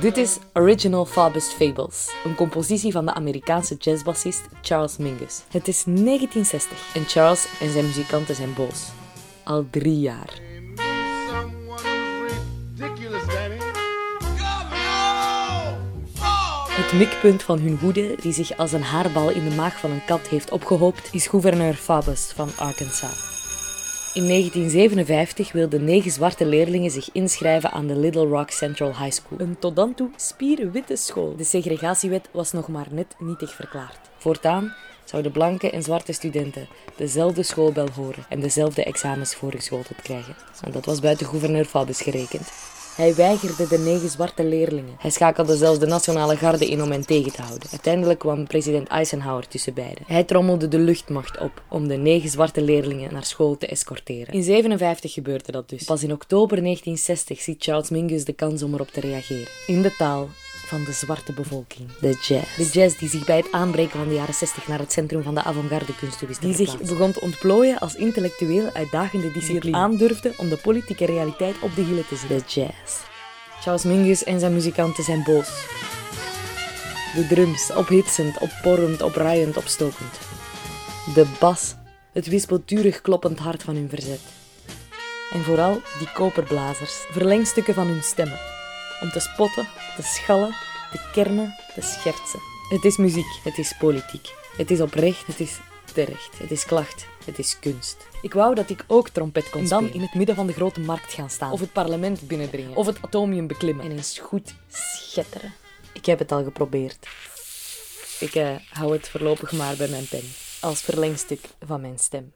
Dit is Original Fabust Fables, een compositie van de Amerikaanse jazzbassist Charles Mingus. Het is 1960 en Charles en zijn muzikanten zijn boos. Al drie jaar. Het mikpunt van hun woede, die zich als een haarbal in de maag van een kat heeft opgehoopt, is gouverneur Fabus van Arkansas. In 1957 wilden negen zwarte leerlingen zich inschrijven aan de Little Rock Central High School. Een tot dan toe spierwitte school. De segregatiewet was nog maar net nietig verklaard. Voortaan zouden blanke en zwarte studenten dezelfde schoolbel horen en dezelfde examens voorgeschoteld krijgen. En dat was buiten gouverneur Fabus gerekend. Hij weigerde de negen zwarte leerlingen. Hij schakelde zelfs de nationale garde in om hen tegen te houden. Uiteindelijk kwam president Eisenhower tussen beiden. Hij trommelde de luchtmacht op om de negen zwarte leerlingen naar school te escorteren. In 57 gebeurde dat dus. Pas in oktober 1960 ziet Charles Mingus de kans om erop te reageren. In de taal van de zwarte bevolking. De jazz. De jazz die zich bij het aanbreken van de jaren 60 naar het centrum van de avant-garde kunsten wist Die zich begon te ontplooien als intellectueel uitdagende discipline. aandurfde om de politieke realiteit op de hielen te zetten. De jazz. Charles Mingus en zijn muzikanten zijn boos. De drums, ophitsend, opporrend, opraaiend, opstokend. De bas, het wispelturig kloppend hart van hun verzet. En vooral die koperblazers, verlengstukken van hun stemmen. Om te spotten, te schallen, te kermen, te schertsen. Het is muziek, het is politiek. Het is oprecht, het is terecht. Het is klacht, het is kunst. Ik wou dat ik ook trompet kon en dan in het midden van de grote markt gaan staan. Of het parlement binnendringen. Of het atomium beklimmen. En eens goed schetteren. Ik heb het al geprobeerd. Ik eh, hou het voorlopig maar bij mijn pen. Als verlengstuk van mijn stem.